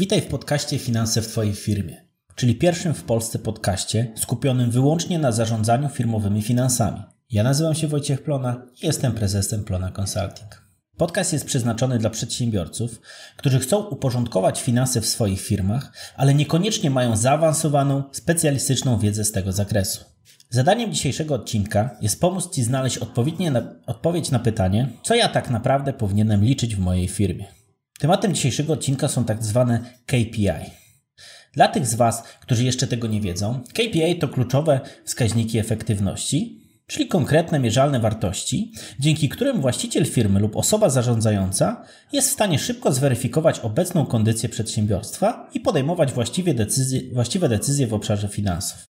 Witaj w podcaście Finanse w Twojej firmie, czyli pierwszym w Polsce podcaście skupionym wyłącznie na zarządzaniu firmowymi finansami. Ja nazywam się Wojciech Plona i jestem prezesem Plona Consulting. Podcast jest przeznaczony dla przedsiębiorców, którzy chcą uporządkować finanse w swoich firmach, ale niekoniecznie mają zaawansowaną, specjalistyczną wiedzę z tego zakresu. Zadaniem dzisiejszego odcinka jest pomóc Ci znaleźć na, odpowiedź na pytanie, co ja tak naprawdę powinienem liczyć w mojej firmie. Tematem dzisiejszego odcinka są tak zwane KPI. Dla tych z Was, którzy jeszcze tego nie wiedzą, KPI to kluczowe wskaźniki efektywności, czyli konkretne mierzalne wartości, dzięki którym właściciel firmy lub osoba zarządzająca jest w stanie szybko zweryfikować obecną kondycję przedsiębiorstwa i podejmować właściwe decyzje, właściwe decyzje w obszarze finansów.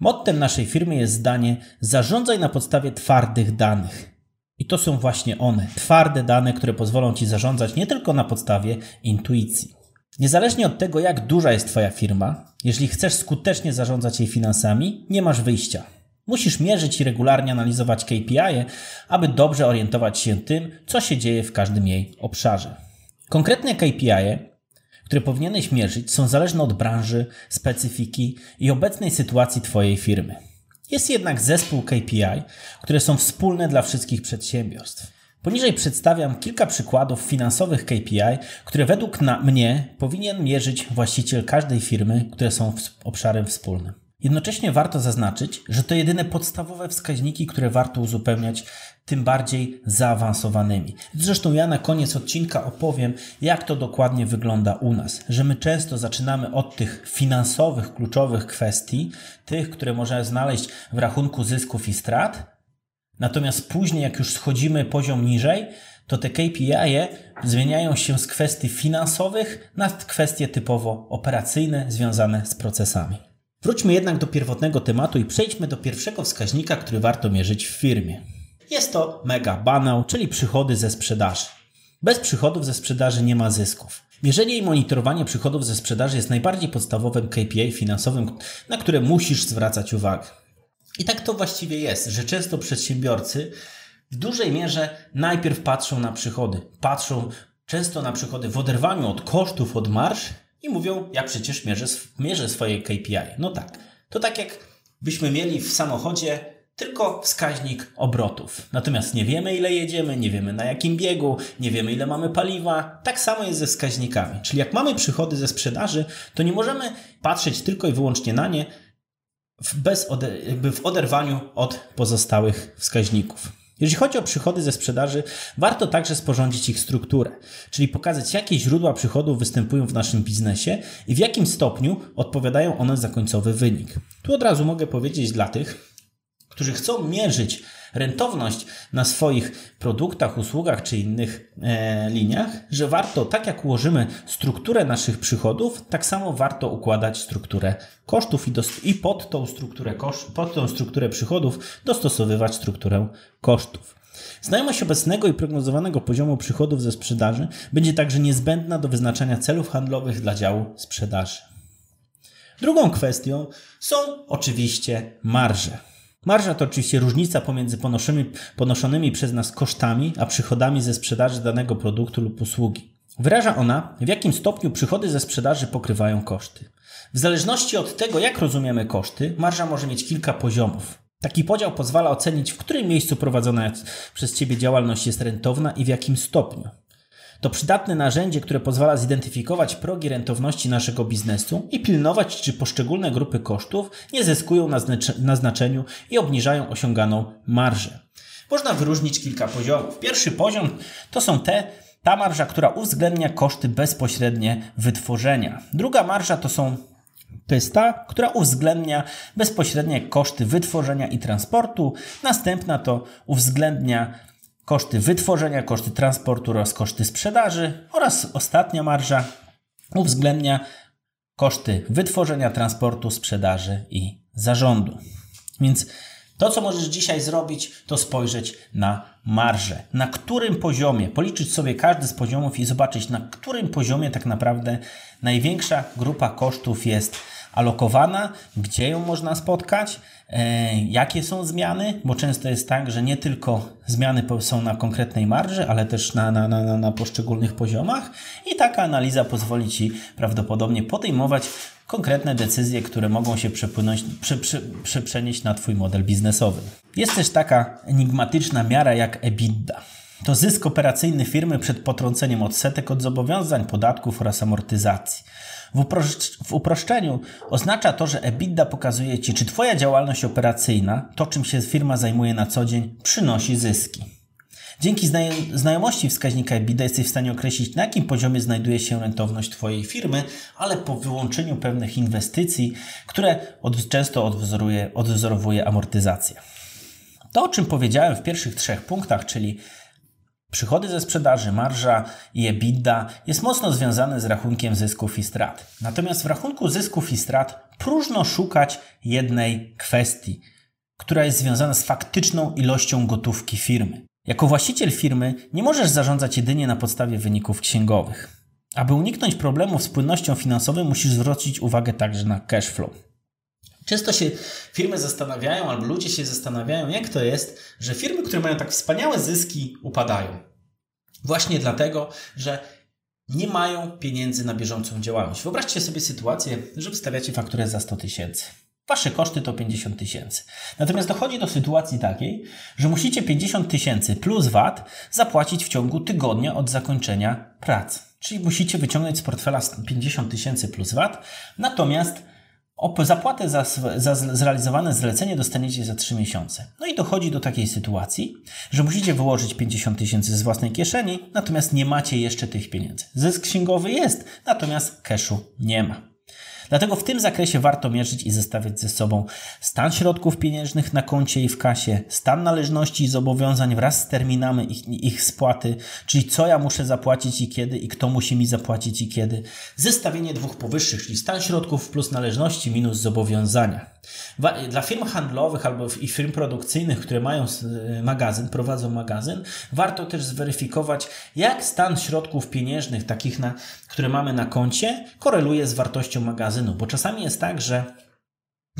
Mottem naszej firmy jest zdanie: zarządzaj na podstawie twardych danych. I to są właśnie one, twarde dane, które pozwolą Ci zarządzać nie tylko na podstawie intuicji. Niezależnie od tego, jak duża jest Twoja firma, jeśli chcesz skutecznie zarządzać jej finansami, nie masz wyjścia. Musisz mierzyć i regularnie analizować KPI, aby dobrze orientować się tym, co się dzieje w każdym jej obszarze. Konkretne KPI, które powinieneś mierzyć, są zależne od branży, specyfiki i obecnej sytuacji Twojej firmy. Jest jednak zespół KPI, które są wspólne dla wszystkich przedsiębiorstw. Poniżej przedstawiam kilka przykładów finansowych KPI, które według mnie powinien mierzyć właściciel każdej firmy, które są obszarem wspólnym. Jednocześnie warto zaznaczyć, że to jedyne podstawowe wskaźniki, które warto uzupełniać tym bardziej zaawansowanymi. Zresztą ja na koniec odcinka opowiem, jak to dokładnie wygląda u nas, że my często zaczynamy od tych finansowych, kluczowych kwestii, tych, które można znaleźć w rachunku zysków i strat, natomiast później, jak już schodzimy poziom niżej, to te KPI zmieniają się z kwestii finansowych na kwestie typowo operacyjne związane z procesami. Wróćmy jednak do pierwotnego tematu i przejdźmy do pierwszego wskaźnika, który warto mierzyć w firmie. Jest to mega banał, czyli przychody ze sprzedaży. Bez przychodów ze sprzedaży nie ma zysków. Mierzenie i monitorowanie przychodów ze sprzedaży jest najbardziej podstawowym KPI finansowym, na które musisz zwracać uwagę. I tak to właściwie jest, że często przedsiębiorcy w dużej mierze najpierw patrzą na przychody. Patrzą często na przychody w oderwaniu od kosztów, od marsz i mówią, ja przecież mierzę, mierzę swoje KPI. No tak, to tak jak byśmy mieli w samochodzie tylko wskaźnik obrotów. Natomiast nie wiemy, ile jedziemy, nie wiemy na jakim biegu, nie wiemy, ile mamy paliwa. Tak samo jest ze wskaźnikami. Czyli jak mamy przychody ze sprzedaży, to nie możemy patrzeć tylko i wyłącznie na nie bez jakby w oderwaniu od pozostałych wskaźników. Jeżeli chodzi o przychody ze sprzedaży, warto także sporządzić ich strukturę, czyli pokazać, jakie źródła przychodów występują w naszym biznesie i w jakim stopniu odpowiadają one za końcowy wynik. Tu od razu mogę powiedzieć dla tych, którzy chcą mierzyć rentowność na swoich produktach, usługach czy innych e, liniach, że warto, tak jak ułożymy strukturę naszych przychodów, tak samo warto układać strukturę kosztów i, i pod, tą strukturę kosz, pod tą strukturę przychodów dostosowywać strukturę kosztów. Znajomość obecnego i prognozowanego poziomu przychodów ze sprzedaży będzie także niezbędna do wyznaczania celów handlowych dla działu sprzedaży. Drugą kwestią są oczywiście marże. Marża to oczywiście różnica pomiędzy ponoszonymi, ponoszonymi przez nas kosztami, a przychodami ze sprzedaży danego produktu lub usługi. Wyraża ona, w jakim stopniu przychody ze sprzedaży pokrywają koszty. W zależności od tego, jak rozumiemy koszty, marża może mieć kilka poziomów. Taki podział pozwala ocenić, w którym miejscu prowadzona przez Ciebie działalność jest rentowna i w jakim stopniu. To przydatne narzędzie, które pozwala zidentyfikować progi rentowności naszego biznesu i pilnować, czy poszczególne grupy kosztów nie zyskują na znaczeniu i obniżają osiąganą marżę. Można wyróżnić kilka poziomów. Pierwszy poziom to są te, ta marża, która uwzględnia koszty bezpośrednie wytworzenia. Druga marża to są pysta, która uwzględnia bezpośrednie koszty wytworzenia i transportu. Następna to uwzględnia koszty wytworzenia, koszty transportu oraz koszty sprzedaży oraz ostatnia marża uwzględnia koszty wytworzenia, transportu, sprzedaży i zarządu. Więc to, co możesz dzisiaj zrobić, to spojrzeć na marżę. Na którym poziomie, policzyć sobie każdy z poziomów i zobaczyć, na którym poziomie tak naprawdę największa grupa kosztów jest alokowana, gdzie ją można spotkać, e, jakie są zmiany, bo często jest tak, że nie tylko zmiany są na konkretnej marży, ale też na, na, na, na poszczególnych poziomach i taka analiza pozwoli Ci prawdopodobnie podejmować konkretne decyzje, które mogą się przepłynąć, prze, prze, prze, przenieść na Twój model biznesowy. Jest też taka enigmatyczna miara jak EBITDA. To zysk operacyjny firmy przed potrąceniem odsetek od zobowiązań, podatków oraz amortyzacji. W, w uproszczeniu oznacza to, że EBITDA pokazuje Ci, czy Twoja działalność operacyjna, to czym się firma zajmuje na co dzień, przynosi zyski. Dzięki znajomości wskaźnika EBITDA jesteś w stanie określić, na jakim poziomie znajduje się rentowność Twojej firmy, ale po wyłączeniu pewnych inwestycji, które od, często odwzoruje, odwzorowuje amortyzacja. To, o czym powiedziałem w pierwszych trzech punktach, czyli Przychody ze sprzedaży, marża i EBITDA jest mocno związane z rachunkiem zysków i strat. Natomiast w rachunku zysków i strat próżno szukać jednej kwestii, która jest związana z faktyczną ilością gotówki firmy. Jako właściciel firmy nie możesz zarządzać jedynie na podstawie wyników księgowych. Aby uniknąć problemów z płynnością finansową, musisz zwrócić uwagę także na cash flow. Często się firmy zastanawiają, albo ludzie się zastanawiają, jak to jest, że firmy, które mają tak wspaniałe zyski, upadają. Właśnie dlatego, że nie mają pieniędzy na bieżącą działalność. Wyobraźcie sobie sytuację, że wystawiacie fakturę za 100 tysięcy. Wasze koszty to 50 tysięcy. Natomiast dochodzi do sytuacji takiej, że musicie 50 tysięcy plus VAT zapłacić w ciągu tygodnia od zakończenia pracy. Czyli musicie wyciągnąć z portfela 50 tysięcy plus VAT, natomiast zapłatę za, za zrealizowane zlecenie dostaniecie za 3 miesiące. No i dochodzi do takiej sytuacji, że musicie wyłożyć 50 tysięcy z własnej kieszeni, natomiast nie macie jeszcze tych pieniędzy. Zysk księgowy jest, natomiast cashu nie ma. Dlatego w tym zakresie warto mierzyć i zestawiać ze sobą stan środków pieniężnych na koncie i w kasie, stan należności i zobowiązań wraz z terminami ich, ich spłaty, czyli co ja muszę zapłacić i kiedy i kto musi mi zapłacić i kiedy. Zestawienie dwóch powyższych, czyli stan środków plus należności minus zobowiązania. Dla firm handlowych albo i firm produkcyjnych, które mają y, magazyn, prowadzą magazyn, warto też zweryfikować, jak stan środków pieniężnych, takich, na, które mamy na koncie, koreluje z wartością magazynu. Bo czasami jest tak, że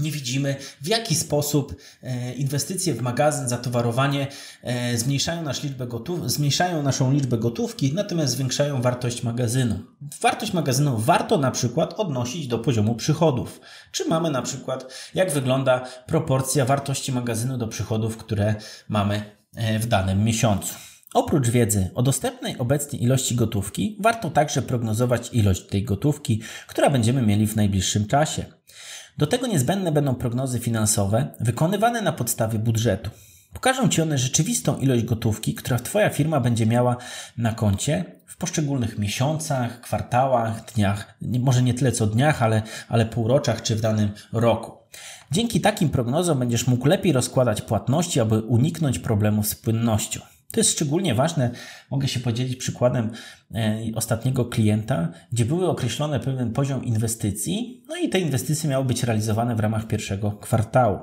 nie widzimy, w jaki sposób e, inwestycje w magazyn, zatowarowanie e, zmniejszają, nasz liczbę gotów, zmniejszają naszą liczbę gotówki, natomiast zwiększają wartość magazynu. Wartość magazynu warto na przykład odnosić do poziomu przychodów. Czy mamy na przykład, jak wygląda proporcja wartości magazynu do przychodów, które mamy e, w danym miesiącu. Oprócz wiedzy o dostępnej obecnie ilości gotówki, warto także prognozować ilość tej gotówki, która będziemy mieli w najbliższym czasie. Do tego niezbędne będą prognozy finansowe wykonywane na podstawie budżetu. Pokażą Ci one rzeczywistą ilość gotówki, która Twoja firma będzie miała na koncie w poszczególnych miesiącach, kwartałach, dniach, może nie tyle co dniach, ale, ale półroczach czy w danym roku. Dzięki takim prognozom będziesz mógł lepiej rozkładać płatności, aby uniknąć problemów z płynnością. To jest szczególnie ważne. Mogę się podzielić przykładem e, ostatniego klienta, gdzie były określone pewien poziom inwestycji, no i te inwestycje miały być realizowane w ramach pierwszego kwartału.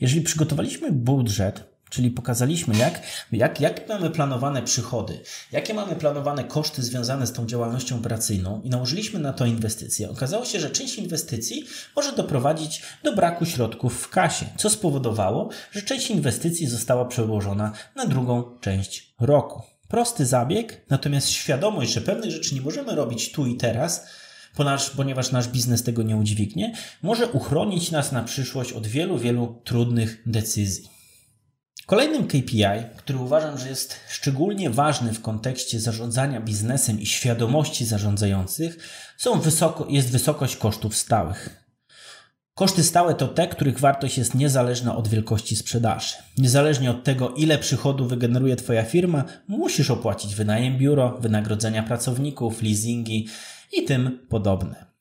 Jeżeli przygotowaliśmy budżet, Czyli pokazaliśmy, jak, jak, jak mamy planowane przychody, jakie mamy planowane koszty związane z tą działalnością operacyjną i nałożyliśmy na to inwestycje. Okazało się, że część inwestycji może doprowadzić do braku środków w kasie, co spowodowało, że część inwestycji została przełożona na drugą część roku. Prosty zabieg, natomiast świadomość, że pewnych rzeczy nie możemy robić tu i teraz, ponieważ nasz biznes tego nie udźwignie, może uchronić nas na przyszłość od wielu, wielu trudnych decyzji. Kolejnym KPI, który uważam, że jest szczególnie ważny w kontekście zarządzania biznesem i świadomości zarządzających, są wysoko, jest wysokość kosztów stałych. Koszty stałe to te, których wartość jest niezależna od wielkości sprzedaży. Niezależnie od tego, ile przychodu wygeneruje Twoja firma, musisz opłacić wynajem biuro, wynagrodzenia pracowników, leasingi i tym podobne.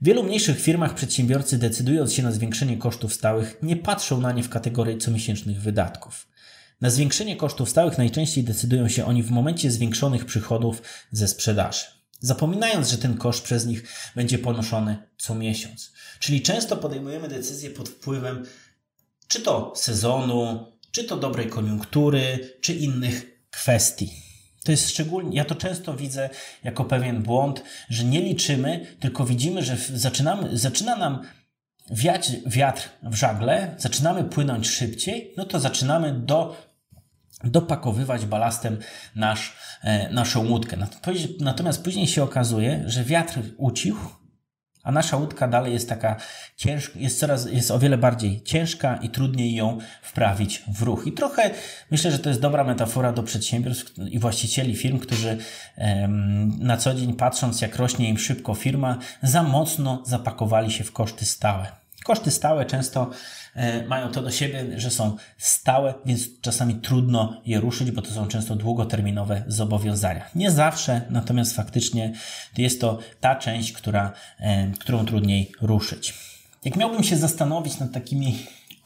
W wielu mniejszych firmach przedsiębiorcy, decydując się na zwiększenie kosztów stałych, nie patrzą na nie w kategorii comiesięcznych wydatków. Na zwiększenie kosztów stałych najczęściej decydują się oni w momencie zwiększonych przychodów ze sprzedaży, zapominając, że ten koszt przez nich będzie ponoszony co miesiąc. Czyli często podejmujemy decyzje pod wpływem czy to sezonu, czy to dobrej koniunktury, czy innych kwestii. To jest szczególnie, ja to często widzę jako pewien błąd, że nie liczymy, tylko widzimy, że zaczynamy, zaczyna nam wiać wiatr w żagle, zaczynamy płynąć szybciej, no to zaczynamy do dopakowywać balastem nasz, e, naszą łódkę. Natomiast później się okazuje, że wiatr ucichł, a nasza łódka dalej jest taka ciężka, jest coraz, jest o wiele bardziej ciężka i trudniej ją wprawić w ruch. I trochę myślę, że to jest dobra metafora do przedsiębiorstw i właścicieli firm, którzy em, na co dzień patrząc, jak rośnie im szybko firma, za mocno zapakowali się w koszty stałe. Koszty stałe często mają to do siebie, że są stałe, więc czasami trudno je ruszyć, bo to są często długoterminowe zobowiązania. Nie zawsze, natomiast faktycznie jest to ta część, która, e, którą trudniej ruszyć. Jak miałbym się zastanowić nad takimi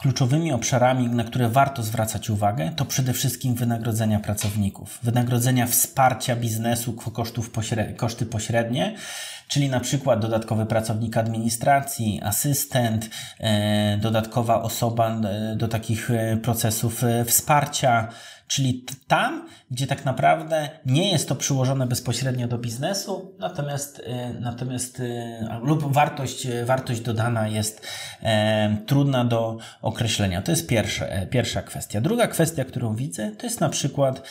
kluczowymi obszarami, na które warto zwracać uwagę, to przede wszystkim wynagrodzenia pracowników, wynagrodzenia wsparcia biznesu, kosztów pośrednie, koszty pośrednie, czyli na przykład dodatkowy pracownik administracji, asystent, e, dodatkowa osoba e, do takich e, procesów wsparcia, czyli tam, gdzie tak naprawdę nie jest to przyłożone bezpośrednio do biznesu, natomiast, natomiast lub wartość, wartość dodana jest trudna do określenia. To jest pierwsza, pierwsza kwestia. Druga kwestia, którą widzę, to jest na przykład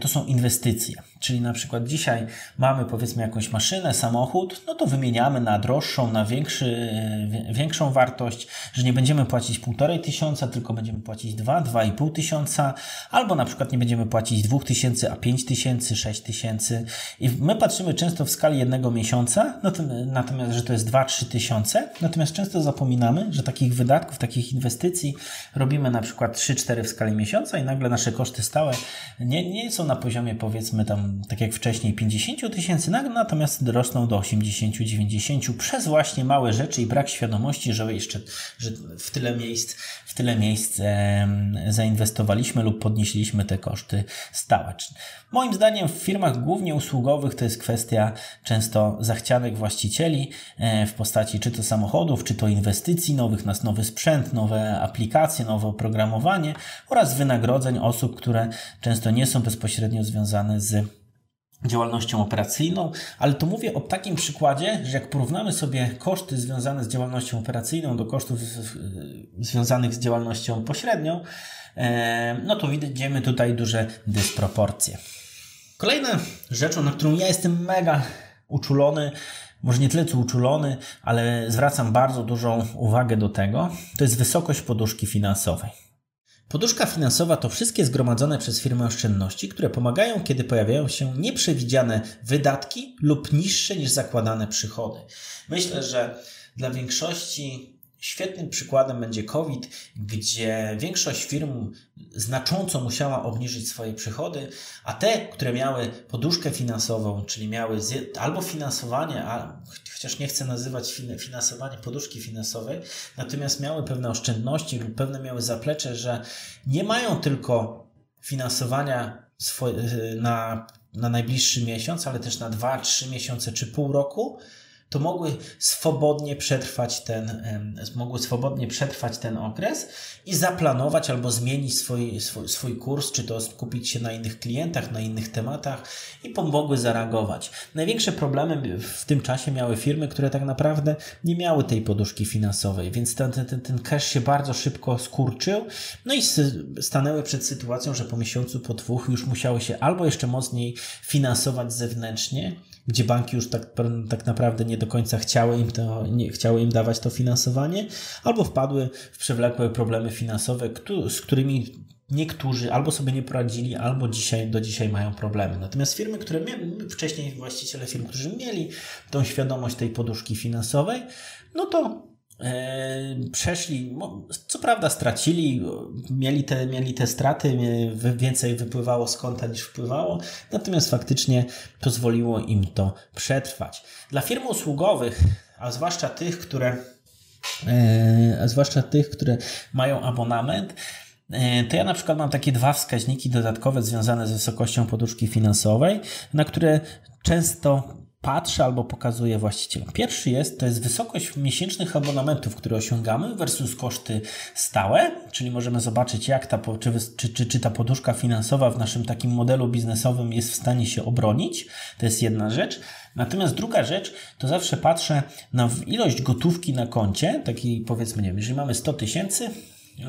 to są inwestycje. Czyli na przykład dzisiaj mamy powiedzmy jakąś maszynę, samochód, no to wymieniamy na droższą, na większy, większą wartość, że nie będziemy płacić półtorej tysiąca, tylko będziemy płacić dwa, dwa i pół tysiąca, albo na przykład nie będziemy płacić dwóch tysięcy, a pięć tysięcy, sześć tysięcy. I my patrzymy często w skali jednego miesiąca, natomiast, że to jest dwa, trzy tysiące, natomiast często zapominamy, że takich wydatków, takich inwestycji robimy na przykład trzy, cztery w skali miesiąca i nagle nasze koszty stałe nie, nie są na poziomie powiedzmy tam tak jak wcześniej, 50 tysięcy, natomiast rosną do 80-90 przez właśnie małe rzeczy i brak świadomości, że jeszcze że w tyle miejsc, w tyle miejsc e, zainwestowaliśmy lub podnieśliśmy te koszty stałe. Moim zdaniem w firmach głównie usługowych to jest kwestia często zachcianek właścicieli e, w postaci czy to samochodów, czy to inwestycji nowych, nas nowy sprzęt, nowe aplikacje, nowe oprogramowanie oraz wynagrodzeń osób, które często nie są bezpośrednio związane z działalnością operacyjną, ale to mówię o takim przykładzie, że jak porównamy sobie koszty związane z działalnością operacyjną do kosztów związanych z działalnością pośrednią, e, no to widzimy tutaj duże dysproporcje. Kolejna rzeczą, na którą ja jestem mega uczulony, może nie tyle co uczulony, ale zwracam bardzo dużą uwagę do tego, to jest wysokość poduszki finansowej. Poduszka finansowa to wszystkie zgromadzone przez firmę oszczędności, które pomagają, kiedy pojawiają się nieprzewidziane wydatki lub niższe niż zakładane przychody. Myślę, że dla większości Świetnym przykładem będzie COVID, gdzie większość firm znacząco musiała obniżyć swoje przychody, a te, które miały poduszkę finansową, czyli miały albo finansowanie, a, chociaż nie chcę nazywać finansowanie poduszki finansowej, natomiast miały pewne oszczędności lub pewne miały zaplecze, że nie mają tylko finansowania na, na najbliższy miesiąc, ale też na 2-3 miesiące czy pół roku, to mogły swobodnie przetrwać ten, mogły swobodnie przetrwać ten okres i zaplanować albo zmienić swój, swój, swój kurs, czy to skupić się na innych klientach, na innych tematach i pomogły zareagować. Największe problemy w tym czasie miały firmy, które tak naprawdę nie miały tej poduszki finansowej, więc ten, ten, ten cash się bardzo szybko skurczył, no i stanęły przed sytuacją, że po miesiącu, po dwóch już musiały się albo jeszcze mocniej finansować zewnętrznie, gdzie banki już tak, tak naprawdę nie do końca chciały im, to, nie, chciały im dawać to finansowanie, albo wpadły w przewlekłe problemy finansowe, z którymi niektórzy albo sobie nie poradzili, albo dzisiaj, do dzisiaj mają problemy. Natomiast firmy, które mieli, wcześniej właściciele firm, którzy mieli tą świadomość tej poduszki finansowej, no to przeszli, co prawda stracili, mieli te, mieli te straty, więcej wypływało z konta niż wpływało, natomiast faktycznie pozwoliło im to przetrwać. Dla firm usługowych, a zwłaszcza tych, które, e, a zwłaszcza tych, które mają abonament, e, to ja na przykład mam takie dwa wskaźniki dodatkowe związane z wysokością poduszki finansowej, na które często patrzę albo pokazuję właścicielom. Pierwszy jest, to jest wysokość miesięcznych abonamentów, które osiągamy versus koszty stałe, czyli możemy zobaczyć, jak ta, czy, czy, czy, ta poduszka finansowa w naszym takim modelu biznesowym jest w stanie się obronić. To jest jedna rzecz. Natomiast druga rzecz, to zawsze patrzę na ilość gotówki na koncie, takiej powiedzmy, nie wiem, jeżeli mamy 100 tysięcy,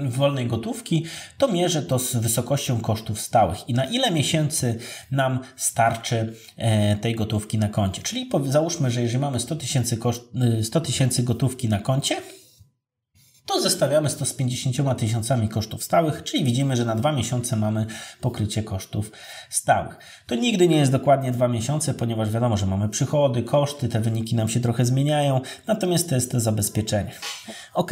wolnej gotówki, to mierzę to z wysokością kosztów stałych i na ile miesięcy nam starczy e, tej gotówki na koncie. Czyli załóżmy, że jeżeli mamy 100 tysięcy 100 tysięcy gotówki na koncie, to zestawiamy to z 50 tysiącami kosztów stałych, czyli widzimy, że na dwa miesiące mamy pokrycie kosztów stałych. To nigdy nie jest dokładnie dwa miesiące, ponieważ wiadomo, że mamy przychody, koszty, te wyniki nam się trochę zmieniają, natomiast to jest to zabezpieczenie. Ok.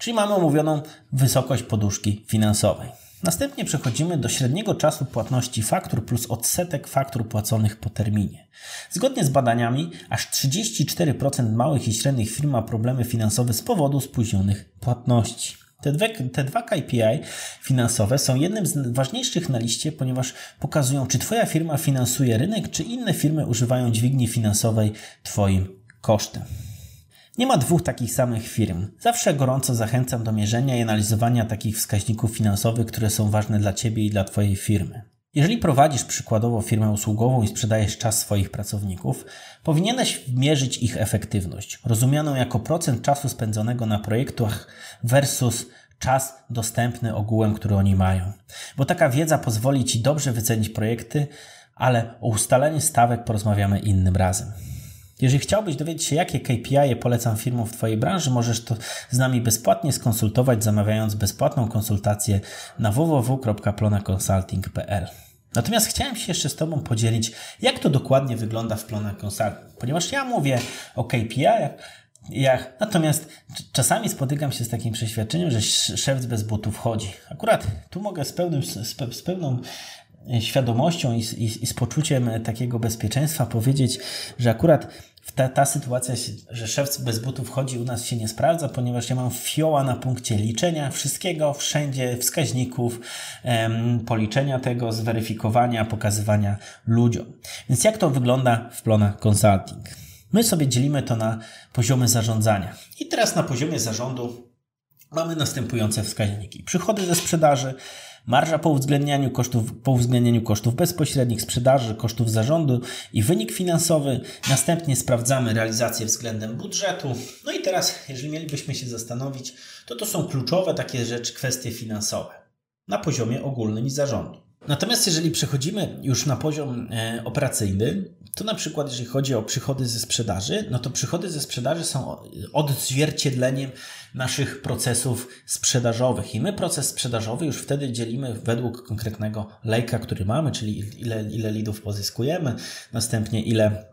Czyli mamy omówioną wysokość poduszki finansowej. Następnie przechodzimy do średniego czasu płatności faktur plus odsetek faktur płaconych po terminie. Zgodnie z badaniami, aż 34% małych i średnich firm ma problemy finansowe z powodu spóźnionych płatności. Te, te dwa KPI finansowe są jednym z ważniejszych na liście, ponieważ pokazują, czy Twoja firma finansuje rynek, czy inne firmy używają dźwigni finansowej Twoim kosztem. Nie ma dwóch takich samych firm. Zawsze gorąco zachęcam do mierzenia i analizowania takich wskaźników finansowych, które są ważne dla Ciebie i dla Twojej firmy. Jeżeli prowadzisz przykładowo firmę usługową i sprzedajesz czas swoich pracowników, powinieneś mierzyć ich efektywność, rozumianą jako procent czasu spędzonego na projektach versus czas dostępny ogółem, który oni mają. Bo taka wiedza pozwoli Ci dobrze wycenić projekty, ale o ustaleniu stawek porozmawiamy innym razem. Jeżeli chciałbyś dowiedzieć się, jakie KPI polecam firmom w Twojej branży, możesz to z nami bezpłatnie skonsultować, zamawiając bezpłatną konsultację na www.plonaconsulting.pl. Natomiast chciałem się jeszcze z Tobą podzielić, jak to dokładnie wygląda w Plona Consulting, ponieważ ja mówię o KPI, jak, natomiast czasami spotykam się z takim przeświadczeniem, że szef bez butów chodzi. Akurat tu mogę z, pełnym, z, z pełną świadomością i, i, i, z poczuciem takiego bezpieczeństwa powiedzieć, że akurat ta, ta sytuacja, że szef bez butów chodzi u nas się nie sprawdza, ponieważ ja mam fioła na punkcie liczenia wszystkiego, wszędzie, wskaźników, em, policzenia tego, zweryfikowania, pokazywania ludziom. Więc jak to wygląda w Plona Consulting? My sobie dzielimy to na poziomy zarządzania. I teraz na poziomie zarządu mamy następujące wskaźniki. Przychody ze sprzedaży, marża po uwzględnianiu kosztów, po uwzględnieniu kosztów bezpośrednich, sprzedaży, kosztów zarządu i wynik finansowy. Następnie sprawdzamy realizację względem budżetu. No i teraz, jeżeli mielibyśmy się zastanowić, to to są kluczowe takie rzeczy, kwestie finansowe na poziomie ogólnym i zarządu. Natomiast jeżeli przechodzimy już na poziom e, operacyjny, to na przykład jeżeli chodzi o przychody ze sprzedaży, no to przychody ze sprzedaży są odzwierciedleniem naszych procesów sprzedażowych. I my proces sprzedażowy już wtedy dzielimy według konkretnego lejka, który mamy, czyli ile, ile lidów pozyskujemy, następnie ile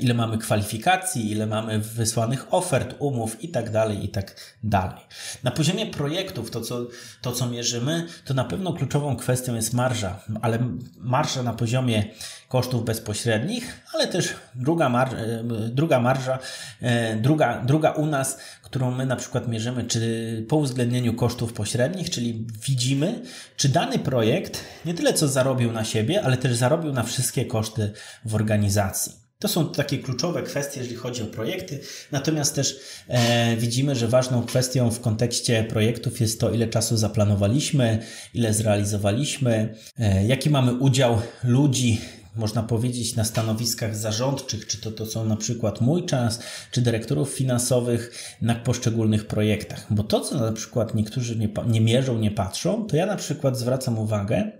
ile mamy kwalifikacji, ile mamy wysłanych ofert, umów i tak dalej, i tak dalej. Na poziomie projektów, to co, to co mierzymy, to na pewno kluczową kwestią jest marża, ale marża na poziomie kosztów bezpośrednich, ale też druga, mar, e, druga marża, e, druga, druga u nas, którą my na przykład mierzymy, czy po uwzględnieniu kosztów pośrednich, czyli widzimy, czy dany projekt nie tyle co zarobił na siebie, ale też zarobił na wszystkie koszty w organizacji. To są takie kluczowe kwestie, jeżeli chodzi o projekty. Natomiast też e, widzimy, że ważną kwestią w kontekście projektów jest to, ile czasu zaplanowaliśmy, ile zrealizowaliśmy, e, jaki mamy udział ludzi można powiedzieć, na stanowiskach zarządczych, czy to, to są na przykład mój czas, czy dyrektorów finansowych na poszczególnych projektach. Bo to, co na przykład niektórzy nie, nie mierzą, nie patrzą, to ja na przykład zwracam uwagę,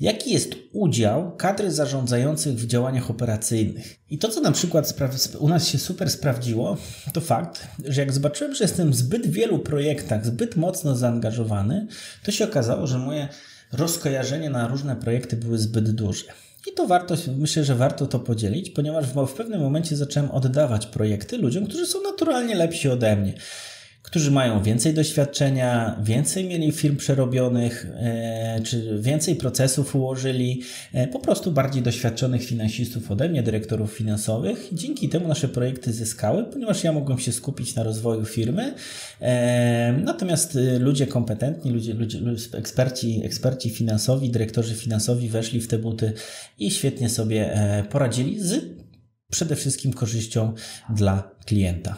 jaki jest udział kadry zarządzających w działaniach operacyjnych. I to, co na przykład u nas się super sprawdziło, to fakt, że jak zobaczyłem, że jestem w zbyt wielu projektach, zbyt mocno zaangażowany, to się okazało, że moje rozkojarzenia na różne projekty były zbyt duże. I to warto, myślę, że warto to podzielić, ponieważ w pewnym momencie zacząłem oddawać projekty ludziom, którzy są naturalnie lepsi ode mnie którzy mają więcej doświadczenia, więcej mieli firm przerobionych, e, czy więcej procesów ułożyli, e, po prostu bardziej doświadczonych finansistów ode mnie, dyrektorów finansowych. Dzięki temu nasze projekty zyskały, ponieważ ja mogłem się skupić na rozwoju firmy. E, natomiast ludzie kompetentni, ludzie, ludzie eksperci, eksperci finansowi, dyrektorzy finansowi weszli w te buty i świetnie sobie poradzili z przede wszystkim korzyścią dla klienta.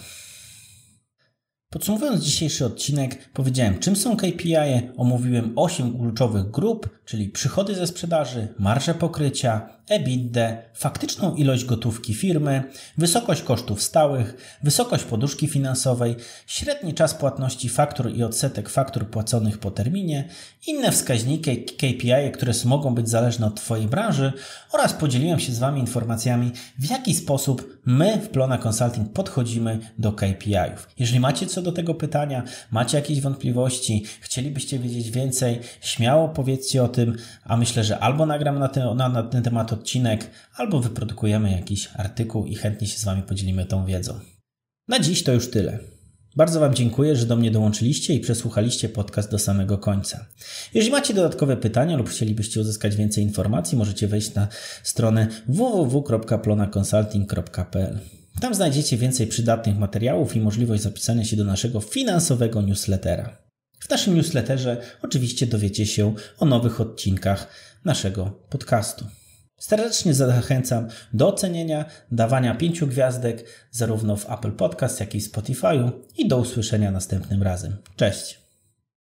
Podsumowując dzisiejszy odcinek, powiedziałem czym są KPI, omówiłem 8 kluczowych grup, czyli przychody ze sprzedaży, marże pokrycia, EBITDA, faktyczną ilość gotówki firmy, wysokość kosztów stałych, wysokość poduszki finansowej, średni czas płatności faktur i odsetek faktur płaconych po terminie, inne wskaźniki KPI, które mogą być zależne od Twojej branży oraz podzieliłem się z Wami informacjami, w jaki sposób my w Plona Consulting podchodzimy do KPI-ów. Jeżeli macie co do tego pytania, macie jakieś wątpliwości, chcielibyście wiedzieć więcej, śmiało powiedzcie o tym, a myślę, że albo nagram na ten, na, na ten temat odcinek, albo wyprodukujemy jakiś artykuł i chętnie się z Wami podzielimy tą wiedzą. Na dziś to już tyle. Bardzo Wam dziękuję, że do mnie dołączyliście i przesłuchaliście podcast do samego końca. Jeżeli macie dodatkowe pytania lub chcielibyście uzyskać więcej informacji, możecie wejść na stronę www.plonaconsulting.pl. Tam znajdziecie więcej przydatnych materiałów i możliwość zapisania się do naszego finansowego newslettera. W naszym newsletterze oczywiście dowiecie się o nowych odcinkach naszego podcastu. Serdecznie zachęcam do ocenienia, dawania pięciu gwiazdek zarówno w Apple Podcast, jak i Spotify'u i do usłyszenia następnym razem. Cześć!